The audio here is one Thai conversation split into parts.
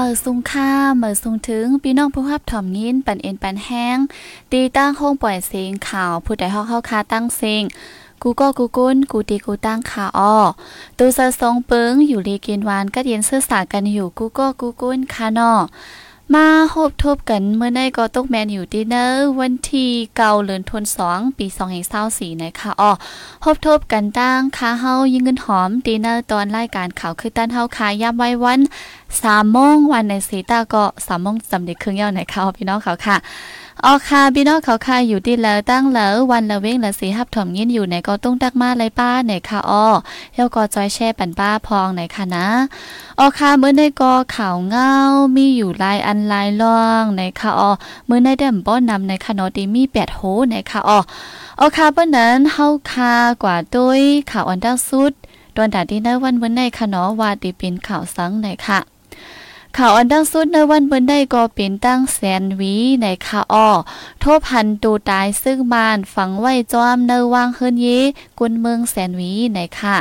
เมื่อสุงค่าเมื่อสุงถึงพี่น้องผู้รับถ่อมยินปันเอ็นปันแห้ง ตีตั้งโฮงปล่อยเสียงข่าวผู้ใดฮอกเข้าคาตั้งเสียงกูก็กูกุ้นกูตีกูตั้งขาอ้อตูซะสองเปิงอยู่ลีกินวานก็เย็นเสื้อสากันอยู่กูก็กูกุ้นคานอ มาโฮบทบกันเมื่อในก็ตกแมนอยู่ดีเนอร์วันที่เก่าเลือนทนสองปีสองแห่งเศร้าสี่นะคะอ๋อโฮบทบกันตั้งคาเฮายิงเงินหอมดีเนอร์ตอนรายการข่าวคือตั้นเฮาคายามไว้วันสามโมงวันในสีตาก็สามโมงจำเด็กครึ่งเย้าไหนค่ะพี่น้องเขาค่ะ ออค่ะพี่น้องเขาค่ะอยู่ที่แล้วตั้งแล้ววันละเว้งละสีหับถมยินอยู่ในก็ตุ้งตักมาเลยป้าไหนค่ะอ้อเฮาก็จอยแช่ปันป้าพองไหนค่ะนะออค่ะเมื่อในก็ข่าวเงา มีอยู่ลายอันลายล่องในค่ะอ้อเมื่อในเดิมป้อนนำในค่ะเนาะดีมี8โหในค่ะอ้อออค่ะเปิ้นนั้นเฮาค่ะกว่าตุ้ยข่าวอันดังสุดตอนดาที่ในวันวันในค่ะเนาะว่าดีเป็นข่าวสังในค่ะ ข่าวอันดังสุดในวันเบิ่นได้ก็เป็นตั้งแสนวีในค่ะอ้อโทบพันตูตายซึ่งมานฝังไว้จอมเนวางเฮิรนเยกุนเมืองแสนวีในค่ะ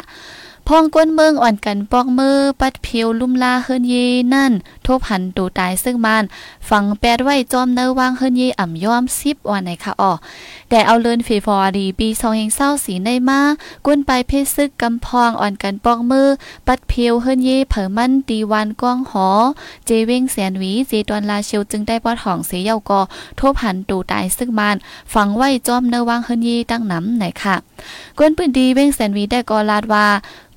พองก้นเมืองอ่อนกันปอกมือปัดเพียวลุ่มลาเฮิรนเยนั่น ทบหันตูตายซึ่งมันฝังแปดไว้จอมเนวางเฮิรนเยอ่ำย้อมซิบวันในค่ะอ้อแต่เอาเลินฟีฟอร์ดีปีสองเฮงเศร้าสีในมาก้นไปเพศซึกกำพองอ่อนกันปอกมือ ปัดเพียวเฮิรนเยเผอมันตีวันก้องหอ เจเว้งแสนหวีเจตอนลาเชียวจึงได้ปอดห้องเสียเยากอทบหันตูตายซึ่งมันฝังไว้จอมเนวางเฮิรนเยตั้งน้ำไหนค่ะก้นปืนดีเว้งแสนวีได้กอลาดว่า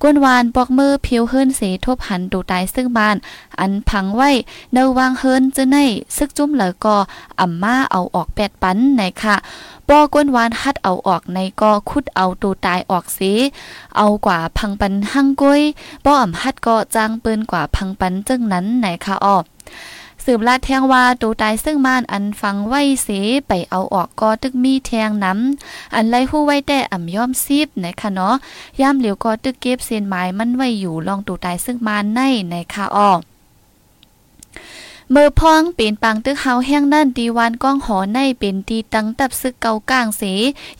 กวนวานปอกมือผิวเฮิรนเสทบหันตูตายซึ่งบ้านอันพังไวเนวางเฮิรนจะในซึกจุ้มเหลอก็อ่ำมาเอาออกแปดปันไหนค่ะปอกวนวานฮัดเอาออกในก็คุดเอาตูตายออกสีเอากว่าพังปันหั่งกุ้ยป้ออ่ำฮัดก็จางปืนกว่าพังปันจึงนั้นไหนค่ะออกสืบลาดแทงว่าตูตายซึ่งม่านอันฟังไว้เสไปเอาออกก็ตึกมีแทงน้ำอันไล่หู้ไว้แต่อ่ำย่อมซีบนะคะเนาะย่ามเหลียวก็ตึกเก็บเส้นหมายมันไว้อยู่ลองตูตายซึ่งม่านในในค่ะออก เมื่อพองเป็นปังตึกเฮาแห้งนั่นดีวานก้องหอในเป็นตีตังตับซึกเกากลางเส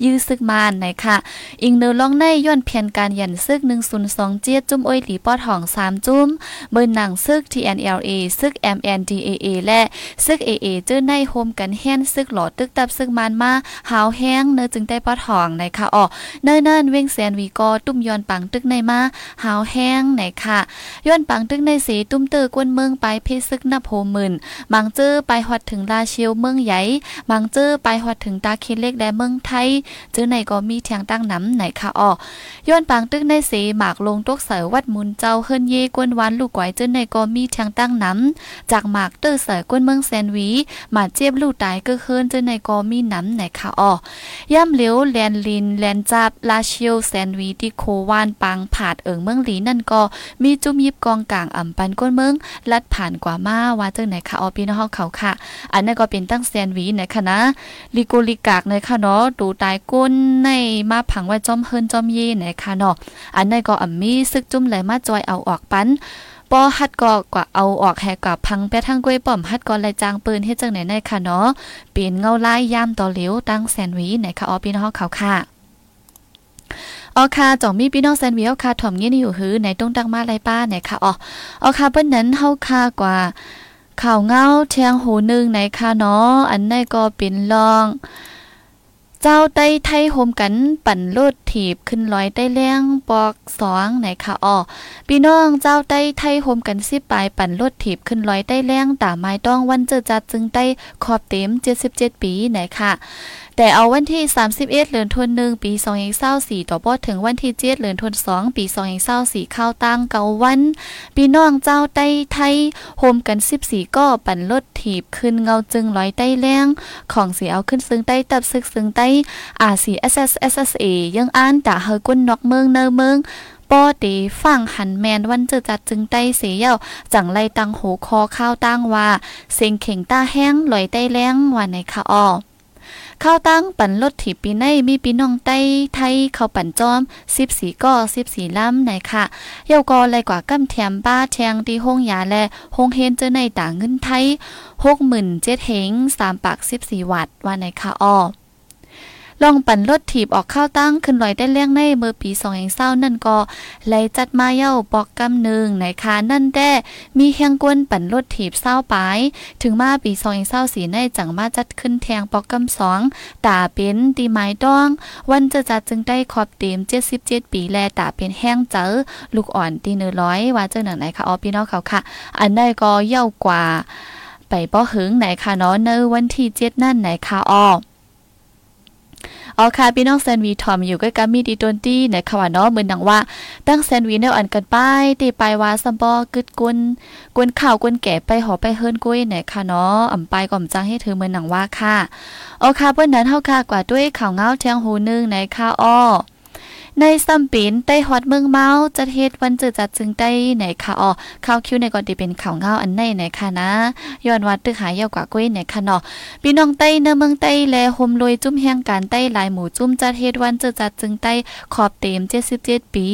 ยื้อซึกมานไหนค่ะ อิงเนื้อล่องในย้อนเพียนการยันซึก102เจียจุ้มอ้อยหลีปอดห้อง 3 จุ้มเบิ่นหนังซึก TNLA ซึก MNDAA และซึก AA เจอในโฮมกันแห้นซึกหลอดตึกตับซึกมานมาหาวแห้งเนื้อจึงได้ปอดห้องไหนค่ะอ๋อเนิ่นๆเว้งแสนวีกอตุ้มย้อนปังตึกในมาหาวแห้งไหนค่ะย้อนปังตึกในเสตุ้มเตอกวนเมืองไปเพซึกนับโฮมมื่นบางเจอไปฮอดถึงลาเชียวเมืองใหญ่บางเจอไปฮอดถึงตาเคนเล็กและเมืองไทยเจอในก็มีเทียงตั้งน้ำไหนค่ะอ้อย้อนปางตึกในเสหมากลงตกเสยวัดมุนเจ้าเฮิรนเยกวนวันลูกก๋วยเจอในก็มีเทียงตั้งน้ำจากหมากเตอเสยกวนเมืองแซนวีมาเจ็บลูกตายก็เฮิรนเจอในก็มีน้ำไหนค่ะอ้อย่ำเหลียวแลนลินแลนจับลาเชียวแซนวีที่โควานปางผาดเอิงเมืองหลีนั่นก็มีจุ่มยิบกองกลางอ่ำปันก้นเมืองลัดผ่านกว่ามาว่าเจ้าไหนค่ะออพี่น้องเขาค่ะ อันนั้นก็เป็นตั้งแซนวีนะคะนะลิโกลิกากในค่ะเนาะดูตายก้นในมาผังไว้จอมเฮินจอมเย่นะคะเนาะอันนั้นก็อ่ำมีซึกจุ่มไหลมาจอยเอาออกปันปอฮัดก็กว่าเอาออกแหกกับพังแปะทั้งกล้วยป้อมฮัดก็ลายจางปืนเฮ็ดจังไหนในค่ะเนาะเป็นเงาลายยามต่อเหลียวตั้งแซนวีในค่ะออพี่น้องเขาค่ะออค่ะจ่องมีพี่น้องแซนวีออค่ะถ่อมเงี้ยนี่อยู่หือในตรงตังมาไรป้าเนี่ยค่ะอ๋ออ๋อค่ะเปิ้นนั้นเฮาค่ะกว่า ข่าวเงาเทียงหูหนึ่งในค่ะเนาะอันนี้ก็เป็นลอง เจ้าได้ไทยโฮมกันปั่นรถถีบขึ้นลอยได้แรงปอกสองไหนค่ะอ้อพี่น้องเจ้าได้ไทยโฮมกันสิปลายปั่นรถถีบขึ้นลอยได้แรงตาไม้ต้องวันเจอจัดจึงได้ขอบเต็ม 77 ปีไหนค่ะแต่เอาวันที่ 31เดือนธันวาคมปี2024ต่อบ่ถึงวันที่7เดือนธันวาคมปี2024เข้าตั้งเกาวันพี่น้องเจ้าใต้ไทยโฮมกัน 14 ก็ปั่นรถถีบขึ้นเงาจึงร้อยใต้แรงของสีเอาขึ้นซึ่งใต้ตับซึกซึ่งใต้อาศีเอสี SSSSA ยังอ่านด่าเฮอกุ้นนอกเมืองเนอเมืองป้อตีฟังหันแมนวันเจอจัดจึงใต้เสียเยาจังไลตังโหคอข้าวตั้งว่า เสียงเข่งตาแห้งลอยใต้แรงว่าในคะออข้าวตั้งปั่นรถถีปีในมีปีน้องไต้ไทยเขาปั่นจอมสิบสี่ก็สิบสี่ล้ำไหนค่ะเยาวกอเลยกว่ากำแถมบ้าแทงที่ห้องยาและห้องเฮนเจอในต่างเงินไทยหกหมื่นเจ็ดเฮงสามปากสิบสี่วัตต์ว่าไหนค่ะอ้อ ลองปั่นรถถีบออกข้าวตั้งขึ้นลอยได้เลี้ยงในเมื่อปีสองเองเศร้านั่นก็ไลจัดมาเย้าปอกกำหนึ่งไหนคะนั่นแด้มีแหงกวนปั่นรถถีบเศร้าปายถึงมาปีสองเองเศร้าสีในจังมาจัดขึ้นแทงปอกกำสองตาเป็นตีไม้ดอง วันจะจัดจึงได้ขอบเต็มเจ็ดสิบเจ็ดปีแลตาเป็นแห้งเจอลูกอ่อนตีเนื้อร้อยว่าเจ้าหนังไหนคะอ๋อพี่น้องเขาค่ะ อันได้ก็เย่ากว่าไปป้อหึงไหนคะเนาะในวันที่เจ็ดนั่นไหนคะอ๋อ อ๋อค่ะพี่น้องแซนวีทอมอยู่ใกล้กับมีดีตนตี้ในขวานาะเหมือนดังว่า ตั้งแซนวีแนวอันกันป้ายตีไปว่าซัมบอกึดกุนกวนข่าวกวนแก่ไปหอไปเฮิรนกุ้ยไหนค่ะเนาะอ่ำไปก่อมจังให้เธอเหมือนดังว่าค่ะอ๋อค่ะเปิ้นนั้นเฮาค่ะกว่าด้วยข่าวเงาแทงหูนึงในค่ะอ้อ ในซัมปินได้ฮอดเมืองเมาจะเฮ็ดวันเจอจัดจึงได้ไหนค่ะอ๋อข้าวคิวในก่อนที่เป็นข่าวเงาอันในไหนค่ะนะย้อนวัดตึกหายยาวกว่ากุ้ยไหนค่ะเนาะพี่น้องใต้เนื้อเมืองใต้แลโฮมรวยจุ้มแห่งการใต้หลายหมู่จุ้มจัดเฮ็ดวันเจอจัดจึงได้ขอบเต็ม77 ปี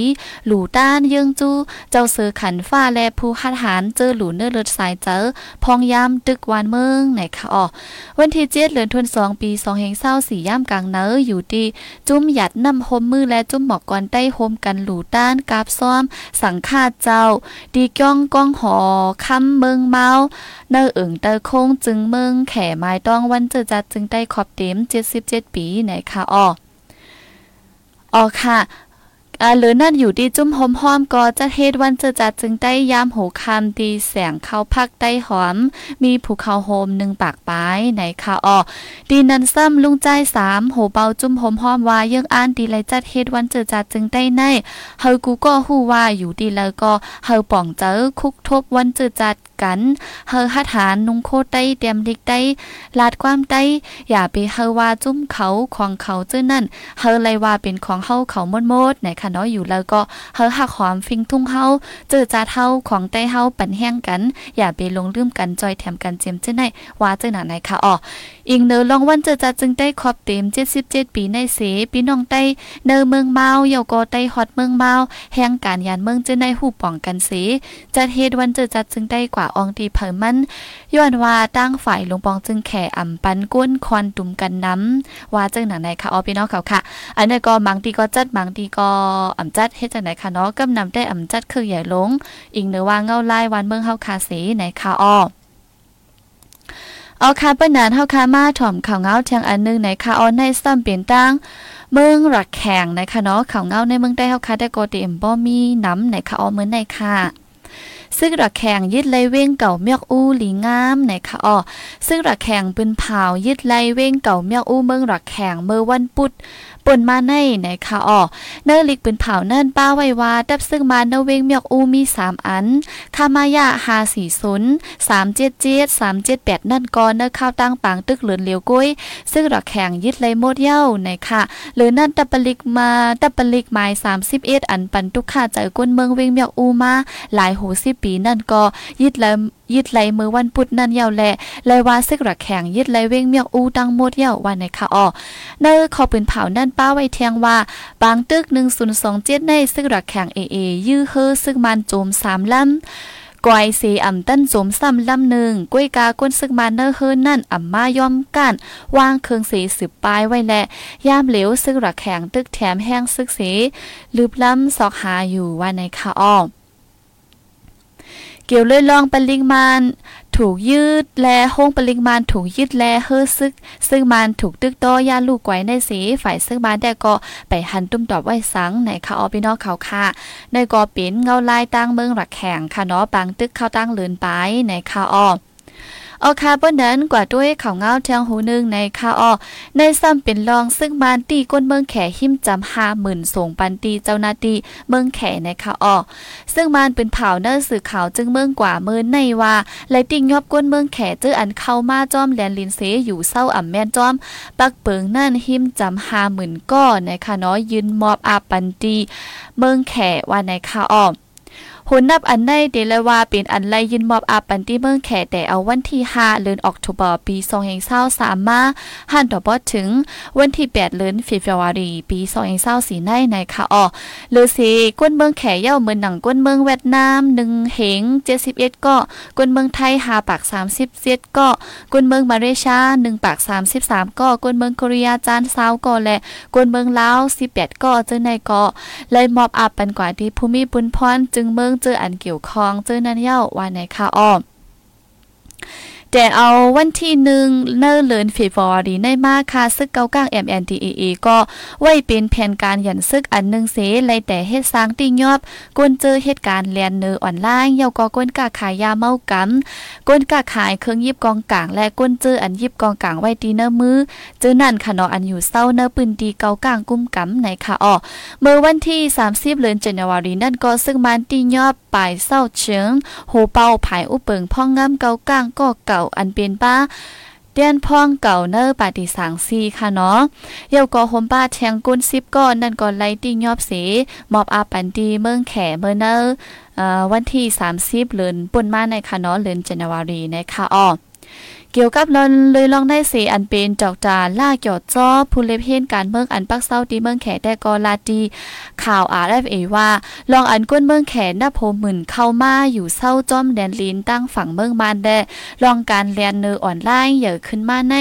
หลู่ต้านเยิงจูเจ้าเสือขันฟ้าและผู้หัดหารเจอหลู่เนื้อเลือดสายเจอพองยามตึกวานเมืองไหนค่ะอ๋อวันที่7เดือนธันวาคมปี2524ย่ามกลางเนออยู่ที่จุ้มหยัดนำโฮมมือและจุ้มหมอกก่อนใต้โฮมกันหลูต้านกาบซ้อม สังฆาเจ้า ดีก้องก้องหอคำเมืองเมาเนอเอิงเตอโคงจึงเมืองแข่ไม้ต้องวันเจอจัดจึงได้ขอบเต็ม 77 ปีไหนคะอ้ออ๋อค่ะ อ่าหรือนั่นอยู่ดีจุ้มหอมหอมก็จะเฮ็ดวันเจอจัดจึงได้ยามหูคำดีแสงเข้าพักได้หอม มีภูเขาโฮมหนึ่งปากปายไหนค่ะอ้อดีนันซ้ำลุงใจสามโหเบาจุ้มหอมหอมว่ายังอ่านดีไรจัดเฮ็ดวันเจอจัดจึงได้ในเฮากูก็ฮู้ว่าอยู่ดีแล้วก็เฮาป่องเจอคุกทบวันเจอจัดกันเฮาหัดหารนุงโคไต้เตรียมลิกได้ลาดความได้อย่าไปเฮาว่าจุ้มเขาของเขาเจ้านั่นเฮาเลยว่าเป็นของเฮาเขาหมดๆไหนค่ะเนาะอยู่แล้วก็เฮาหักหอมฟิงทุ่งเฮาเจอจาเฮาของใต้เฮาปั่นแห้งกัน อย่าไปลงลืมกันจอยแถมกันเจมเจ้าไหนว่าเจ้าหนาไหนค่ะอ๋ออีกเนอลองวันเจอจัดจึงได้ขอบเต็ม 77 ปีในเสปีน้องใต้เนอเมืองเมาเยาก็ใต้ฮอดเมืองเมาแห่งการยานเมืองเจ้าในหูป้องกันเสจัดเฮ็ดวันเจอจัดจึงได้กว่าอองตีเผิมันย้อนว่าตั้งฝ่ายลงปองจึงแข่อ่ำปันก้นคอนตุ่มกันน้ำว่าเจังหนังไหนค่ะอ๋อพี่น้องเขาค่ะ อันนี้ก็บางทีก็จัดบางทีก็อ่ำจัดเฮ็ดจังไหนคะเนาะกำนำได้อ่ำจัดคือใหญ่ลงอีกเนื้อว่าเงาไล่วันเมืองเฮาคาสีไหนคะอ้อเอาคาเปิ้นนานเฮาคามาถ่อมข่าวเงาเทียงอันนึงในคาออนในซ้ำเปลี่ยนตั้งเมืองรักแข่งนะคะเนาะข่าวเงาในเมืองได้เฮาคาได้โกเตมบ่มีน้ำในคาออเหมือนในค่ะ ซึ่งระแข่งยึดไลเว้งเก่าเมียกอู้หลีงามนคะอ๋อซึ่งระแข่งปืนเผายึดไลเว้งเก่าเมียกอู้เมืองระแข่งเมื่อวันปุดปนมาในนคะอ๋อเนอลิกปืนเผาเนิ่นป้าไว้ว่าดับซึ่งมาเนเว้งเมียกอู้มี3อันคามายะ540 377 378นั่นก่อนเนอข้าวตั้งปางตึกเหลือนเหลียวกุ้ยซึ่งระแข่งยึดไลโมดเย้านคะหรือนั่นตับปลิกมาตับปลิกหมาย31อันปันทุกข่าใจก้นเมืองเว้งเมียกอู้มาหลายหูสิบปีนั่นก็ยึดแลยึดไหลมือวันพุธนั่นยาวแลไลว่าซึกระแข่งยึดไหลเว้งเมียงอูตังหมดยาววันในค่ะอ้อเนอขอปืนเผานั่นป้าไว้เทียงว่า บางตึก1027ในซึกระแข่งเอเอยื้อเฮอซึกมันโจม3ลำกวยเสอ่ำตั้นโจมซ้ำลำหนึ่งก้วยกาก้นซึกมันเนอเฮินนั่นอ่ำมายอมกันวางเครื่องเสสืบปลายไว้และยามเหลวซึกระแข่งตึกแถมแห้งซึกเสลืบล้ำสอกหาอยู่ว่าในค่ะอ้อ เกี่ยวเลยลองปลิงมานถูกยืดแลห้องปริงมานถูกยืดแลเฮือซึก ซึ่งมันถูกตึกต้อย่าลูกไว้ในสีฝ่ายซึ่งบ้านได้ก็ไปหันตุ้มตอบไว้สังในค่ะออพี่น้องเขาค่ะในกอปินเงาลายตั้งเมืองหลักแข่งค่ะเนาะปังตึกเข้าตั้งเลือนไปในค่ะออ เอาคาเปิ้นนั้นกว่าด้วยเขาเงาเทียงหูหนึ่งในคาออในซ้ำเป็นรองซึ่งบานตีก้นเมืองแขหิมจำห้าหมื่นส่งปันตีเจ้านาตีเมืองแขในคาออซึ่งมันเป็นเผาเนื้อสื่อข่าวจึงเมืองกว่าเมืองในว่าไลติงยอบก้นเมืองแขเจออันเข้ามาจอมแลนลินเสอยู่เศร้าอ่ำแม่นจอม ปักเปิงนั่นหิมจำห้าหมื่นก้อนในคาน้อยยืนมอบอาปันตีเมืองแขว่าในคาออ หุนนับอันในเดลว่าเป็นอันไลยินมอบอาปันที่เมืองแขแต่เอาวันที่5เดือนออกตุบาปี2023มาหันต่อบอถึงวันที่8เดือนฟิฟวารีปี2024ในในค่ะอ๋อหรือสิก้นเมืองแขเย่าเมือนหนังก้นเมืองเวียดนาม1เหง71ก็ก้นเมืองไทย5ปาก37ก็ก้นเมืองมาเลเซีย1ปาก33ก็ก้นเมืองเกาหลีจาน20ก็และก้นเมืองลาว18ก็เจอในก็เลยมอบอาปันกว่าที่ภูมิบุญพรจึงเมืองเจออันเกี่ยวข้องเจอนั่นเย้าว่าในค่ะอ้อม แต่เอาวันที่หนึ่งเนื้อเลือนเฟบรรีในมาค่ะซึกเกาก้าง MNDAA ก็ไว้เป็นแผนการยันซึกอันหนึ่งเสไลแต่เฮ็ดสร้างติงยอบกวนเจอเหตุการณ์แลนเนอออนไลน์เยาก็กวนกาขายยาเมากำกวนกาขายเครื่องยิบกองกลาง และกวนเจออันยิบกองกลางไว้ตีเนื้อมือเจอนั่นค่ะเนาะอันอยู่เศร้าเนอปืนดีเกาก้างกุ้มกำในค่ะอ้อเมื่อวันที่ 30เดือนจันวารีนั่นก็ซึ่งมันติงยอบปลายเศร้าเฉิงโหเป่าผายอุเปิงพ่องงามเกาก้างก็เก่าอันเป็นป้าเตียนพ่องเก่าเนอร์ปาติสังซีค่ะเนาะเยาก็หมป้าแทงกุนซิบก้อนนั่นก็ไลติ้งยอบสีมอบอาปันดีเมืองแขเมื่อเนอร์วันที่ 30เดือนปุ่นมาในค่ะเนาะเดือนจันวารีนค่ะอ้อ เกี่ยวกับลอนเลยลองได้เสอันเป็นจอกจาล่าเกี่ยวจ้อผู้เล็บเห็นการเมืองอันปักเศร้าตีเมืองแขแต่กอลาดีข่าวอาร์เอฟเอว่าลองอันก้นเมืองแขนับโพหมื่นเข้ามาอยู่เศร้าจอมแดนลินตั้งฝั่งเมืองมานแดลองการเรียนเนออ่อนไล่เหยอะขึ้นมาใน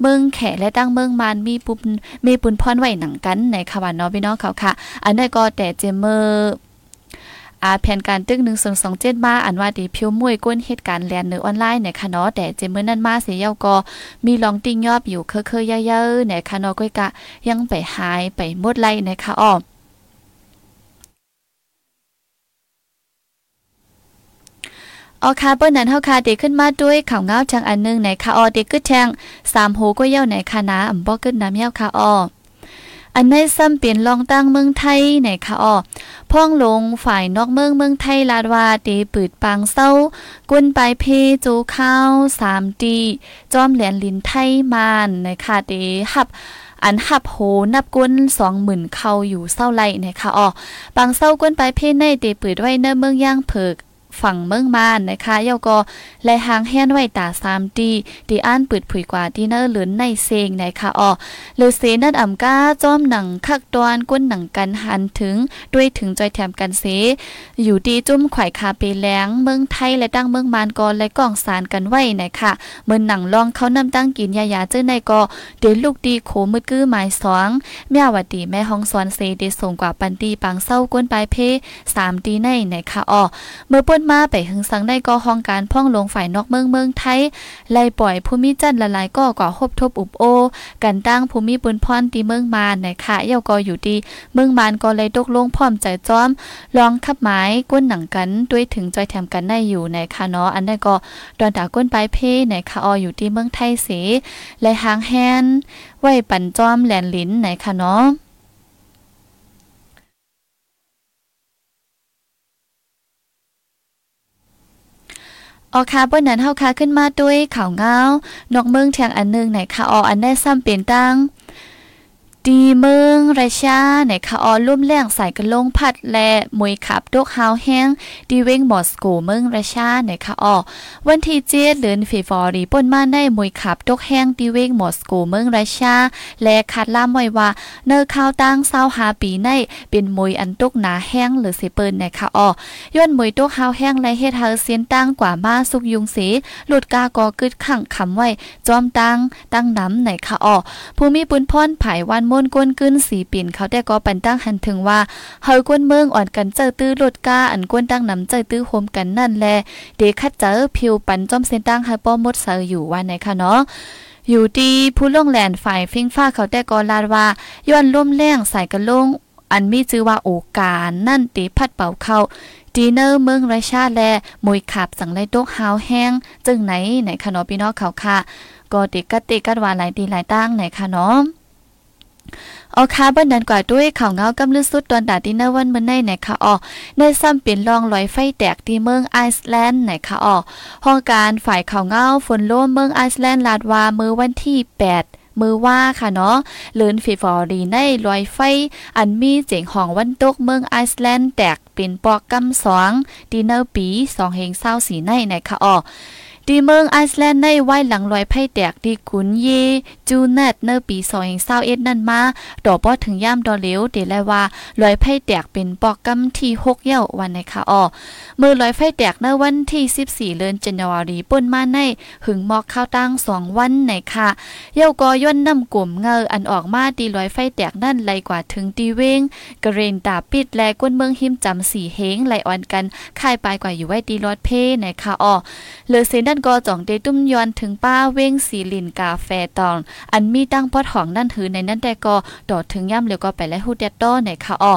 เมืองแขและตั้งเมืองมานมีปุ่นมีปุ่นพรไหวหนังกันในคาวานนอพี่น้องเขาค่ะ อันนี้ก็แต่เจมเมอร์ อาแผนการตึก1 2 2 7มาอันว่าดีพิวมวยก้นเหตุการณ์แลนเนอออนไลน์ในคะเนาะแต่เจมื้อนั้นมาเสียเยาก็มีลองติ้งยอบอยู่เคยๆเยอะๆในคะเนาะก้อยกะยังไปหายไปหมดไล่นะคะอ้อออคาเปิ้นนั้นเฮาคาเด็กขึ้นมาด้วยข่าวเงาจังอันนึงในคาออเด็กกึดแทง3โหก็เย้าในคานาอำบ่กึดน้ำเย้าคาออ อันในซ้ำเปลี่ยนลองตั้งเมืองไทยในค่ะอ้อพ่องลงฝ่ายนอกเมืองเมืองไทยลาดว่าเดปืดปางเศร้า กุนปลายเพโจข้าวสามตีจอมเหรียญลินไทยมานในค่ะเดหับอันหับโหนับก้นสองหมื่นเข้าอยู่เศร้าไรนะคะอ๋อ บางเศร้าก้นปลายเพในเตปืดไว้เนเมืองย่างเผิก ฝั่งเมืองมานนะคะเยาก็และหางแห่นไว้ตาสามดีดีอ่านปืดผุยกว่าที่เนอร์หลืนในเซงนะคะอ๋อเลอเซนั่นอ่ำก้าจอมหนังคักตอนก้นหนังกันหันถึงด้วยถึงจอยแถมกันเส อยู่ดีจุ้มไข่คาเปแหลงเมืองไทยและตั้งเมืองมานกอและกองสารกันไว้นะคะเมื่อหนังลองเขานำตั้งกินยายาเจ้าในก็เดลูกดีโขมืดกื้อหมายสองแม่วัดดีแม่ห้องสอนเซเดส่งกว่าปันตีปังเศร้าก้นปลายเพสามตีในนะคะอ๋อเมื่อป่นมาไปหึงสังได้ก็ห้องการพ่องลงฝ่ายนอกเมืองเมืองไทยไล่ปล่อยภูมิจันละลายก็ก่อคบทบอุบโอ กันตั้งภูมิบุญพรตีเมืองมานนะคะเยาก็อยู่ดี เมืองมานก็เลยตกลงพร้อมใจจ้อมลองขับไม้ก้นหนังกันด้วยถึงจอยแถมกันได้อยู่ในคาเนาะอันนั้นก็ดอนตาก้นปลายเพในคาอออยู่ที่เมืองไทยเสแลหางแฮนไว้ปั่นจอมแหลนลิ้นในคาเนาะ ออคาเปิ้นนั้นเฮาคาขึ้นมาด้วยข่าวเงานอกเมืองแทงอันนึงไหนค่ะอออันได้ซ้ำเป็นตั้ง ดีเมืองไรชาในคาออลุ่มแรงใส่กระลงพัดและมวยขับดกฮาวแห้งดีเวงมอสโกเมืองไรชาในคาออวันที่เจ็ดเดือนเฟฟอรีป่นมาได้มวยขับดกแห้งดีเวงมอสโกเมืองไรชาและคาดล่ามไว้ว่าเนอข้าวตั้งเศร้าหาปีในเป็นมวยอันตกหนาแห้งหรือเสเปินในคาออย้อนมวยตกฮาวแห้งและเฮ็ดเฮาเสียนตั้งกว่ามาสุกยุงสีหลุดกากอกึดขังคำไว้จอมตั้งตั้งน้ำในคาออภูมิปุนพรผายวันมนกวนกึ้นสีปิ่นเขาแต่ก็ปันตั้งหันถึงว่าเฮากวนเมืองอ่อนกันเจอตื้อรถกาอันกวนตั้งนำเจอตื้อโฮมกันนั่นแลเดคัดเจอผิวปันจอมเส้นตั้งให้ป้อมดเซออยู่ว่าไหนคะเนาะอยู่ดีผู้ล่องแหลนฝ่ายฟิงฟ้าเขาแต่ก็ลาดว่าย้อนล่มแรงใส่กระลงอันมีชื่อว่าโอกาสนั่นตีพัดเป่าเข้าดีเนอร์เมืองไรชาและมวยขับสังไรตกหาวแห้ง จึงไหนไหนคะเนาะพี่น้องเขาค่ะ ก็ติกัดติกัดว่าหลายตีหลายตั้งไหนคะเนาะ ออคาบันดันกว่าด้วยข่าวเงากำลือสุดตอนดาดินเนวันเมื่อในไหนคะอ๋อในซ้ำเปลี่ยนลองลอยไฟแตกที่เมืองไอซ์แลนด์ไหนคะอ๋อห้องการฝ่ายข่าวเงาฝนโล่มเมืองไอซ์แลนด์ลาดวาเมื่อวันที่ 8มือว่าค่ะเนาะเลินฟีฟอรีในลอยไฟ อันมีเจ๋งของวันตกเมืองไอซ์แลนด์แตกเป็นปอกกำสองดีเนอร์ปีสองเฮงเศร้าสีในไหนคะอ๋อดีเมืองไอซ์แลนด์ในไว้หลังลอยไพ่แตกดีขุนเย จูเนตเนอปีสองเศร้าเอ็ดนั่นมาดอกป้อถึงย่ามดอเหลวเดลว่าลอยไพ่แตกเป็นปอกกำที่หกเย้าวันในค่ะอ้อมือลอยไฟแตกในวันที่สิบสี่เดือนจันวารีป่นมาในหึงหมอกข้าวตั้งสองวันในค่ะเย้าก็ย่นน้ำกลุ่มเงออันออกมาดีลอยไฟแตกนั่นไหลกว่าถึงตีเวงกระเรนตาปิดแลก้นเมืองหิมจำสีเฮงไหลอ่อนกันค่ายปลายกว่าอยู่ไว้ดีรอดเพในค่ะอ้อเลอเซนดันก็จ่องเดตุ้มยอนถึงป้าเว้งสีลินกาแฟตองอันมีตั้งพอดของนั่นถือในนั้นแต่ก็ดอดถึงย่ำเร็วก็ไปและฮูดเดดดอในค่ะอ้อ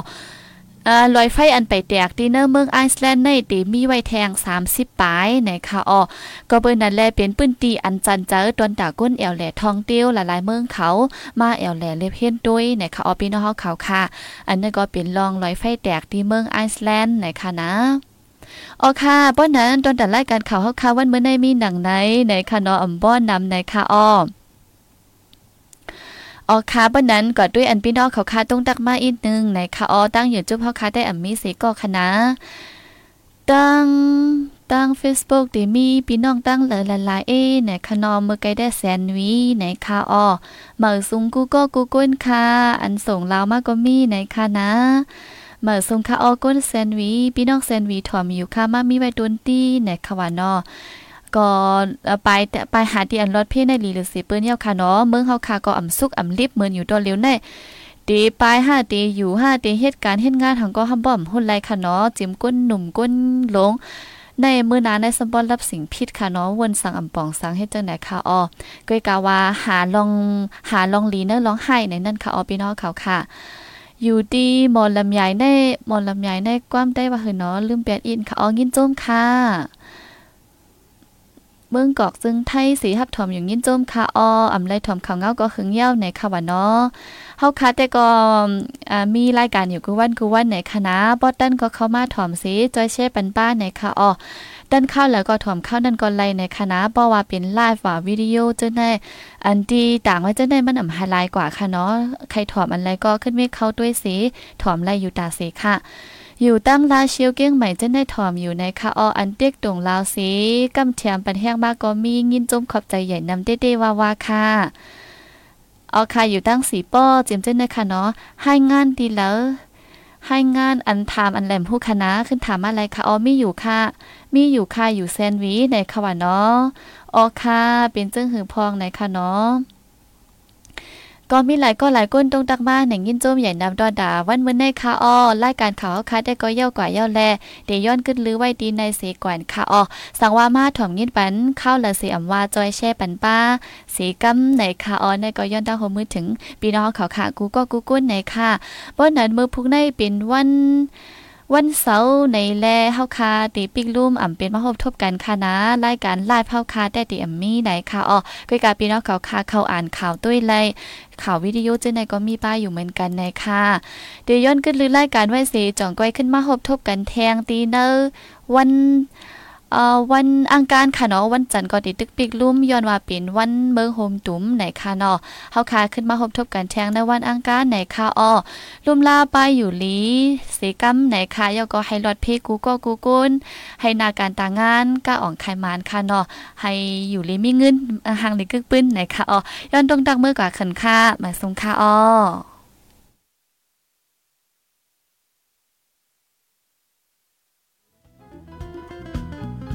ลอยไฟอันไปแตกดีเนอร์เมืองไอซ์แลนด์ในตีมีไว้แทง 30ปลายในค่ะอ้อก็เปิ้นนั่นแลเป็นปื้นตีอันจันเจอตอนตาก้นแอวแหล่ทองเตี้ยวหลายๆเมืองเขามาแอวแหล่เล็บเฮียนด้วยในค่ะอ้อพี่น้องเขาค่ะ อันนั้นก็เป็นลองลอยไฟแตกที่เมืองไอซ์แลนด์ในค่ะนะอ๋อค่ะป้อนนั้นตอนแต่รายการข่าวเฮาค่ะวันเมื่อในมีหนังไหนในค่ะเนาะอำบ้อนนำในค่ะอ้อ ออคาบ้านนั้นก็ด้วยอันพี่น้องเขาคาต้องตักมาอีกนึงในคาออตั้งอยู่จุ๊บเขาคาได้อัมมีเสก็คณะตั้งตั้ง Facebook ที่มีพี่น้องตั้งหลายๆเอในคานอมเมื่อไกได้แซนวีในคาออเมื่อซุงกูก็กูก้นค่ะอันส่งลาวมากก็มีในคานะเมื่อซุงคาออก้นแซนวีพี่น้องแซนวีถอมอยู่ค่ะมามีไว้ดนตี้ในคาวานอ ก็ไปไปหาที่อันรถเพ่ในลีหรือสิเปิ้นเยาค่ะเนาะเมืองเฮาค่ะก็อ่ำสุกอ่ำลิบเหมือนอยู่ตัวเร็วในตีปลายห้าตีอยู่ห้าตีเหตุการณ์เฮ็ดงานหังก็หำบ่อมหุ่นไรค่ะเนาะจิ้มก้นหนุ่มก้นหลงในมือนาในสมบอนรับสิ่งผิดค่ะเนาะวนสั่งอ่ำปองสั่งให้จังไหนค่ะอ้อก้อยกาว่าหาลองหาลองลีเนอร์ลองให้ในนั่นค่ะอ้อพี่น้องเขาค่ะ อยู่ดีหมอลำใหญ่ในหมอลำใหญ่ในความได้ว่าเหือเนาะลืมเปลี่ยนอินค่ะอ๋อยินโจมค่ะ เมืองกอกซึ่งไทยสีหับถอมอย่างยินโจมคาอออำไลถอมข่าวเงาก็หึงเย้าในค่ะว่าเนาะเฮาคาแต่ก็มีรายการอยู่กูวันกูวันในคณะบอดดันก็เข้ามาถอมสีจอยเช่ปันป้าในค่ะออดันเข้าแล้วก็ถอมเข้านั่นก็ไลในคณะบ่ว่าเป็นไลฟ์ว่าวิดีโอเจ้าได้อันที่ต่างว่าเจ้าได้มันอ่ำไฮไลท์กว่าค่ะเนาะใครถอมอันไรก็ขึ้นไม่เข้าด้วยสีถอมไลอยู่ตาสีค่ะ อยู่ตั้งลาเชียวเก้งใหม่จะได้ถอมอยู่ในคาออันเต็กตรงลาวสีกำเทียมปันแห้งมากก็มีงินจมขอบใจใหญ่นำเต้ๆว่าๆค่ะเอาค่ะอยู่ตั้งสีป้อเจียมเจ้นนะคะเนาะให้งานดีแล้วให้งานอันถามอันแหลมผู้คณะขึ้นถามอะไรคะอ๋อมีอยู่ค่ะ มีอยู่ค่ะอยู่แซนวีในค่ะว่าเนาะอ๋อค่ะเป็นเจ้งหือพองในค่ะเนาะ ก็มีหลายก็หลายก้นตรงตักม้าหน่งยินโจมใหญ่นำดอดาวันเมื่อในคาอ้อรายการข่าวคาได้ก็เย่ากว่าเย่าแลเดย้อนขึ้นลือไว้ดีในเสกวนคาอ้อสังว่ามาถ่อมยินปันเข้าละเสียมว่าจอยแช่ปันป้าสีกำในคาอ้อในก็ย้อนตั้งหัวมือถึงปีน้องเขาค่ะกูก็กูกุ้นในค่ะบ่นั้นมือพุกในเป็นวัน วันเสาร์ในแลเฮาคาตีปิกลุ่มอ่ำเป็นมาพบทบกันค่ะนะรายการไลฟ์เฮาคาแต่ตีอ่ำมีไหนค่ะอ๋อกุยกาพี่น้องเขาคาเขาอ่านข่าวด้วยไลข่าววิดีโอเจ้าไหนก็มีป้ายอยู่เหมือนกันในค่ะเดี๋ยวย้อนขึ้นลือรายการไว้เสจ่องก้อยขึ้นมาพบทบกันแทงตีเนอร์วัน วันอังคารค่ะเนาะวันจันทร์ก็ติตึกปิกลุ่มย้อนว่าเป็นวันเมืองโฮมตุ้มไหนค่ะเนาะเฮาคาขึ้นมาพบทบกันแทงในวันอังคารไหนค่ะอ้อลุ่มลาไปอยู่ลีเสกำไหนค่ะยอก็ให้รอดเพกูก็กูกุนให้นาการต่างงานก้าอ่องไขมานค่ะเนาะให้อยู่ลีมีเงินห่างลีกึกปื้นไหนค่ะอ้อย้อนตรงตักมือกว่าขันค่ามาส่งค่ะอ้อ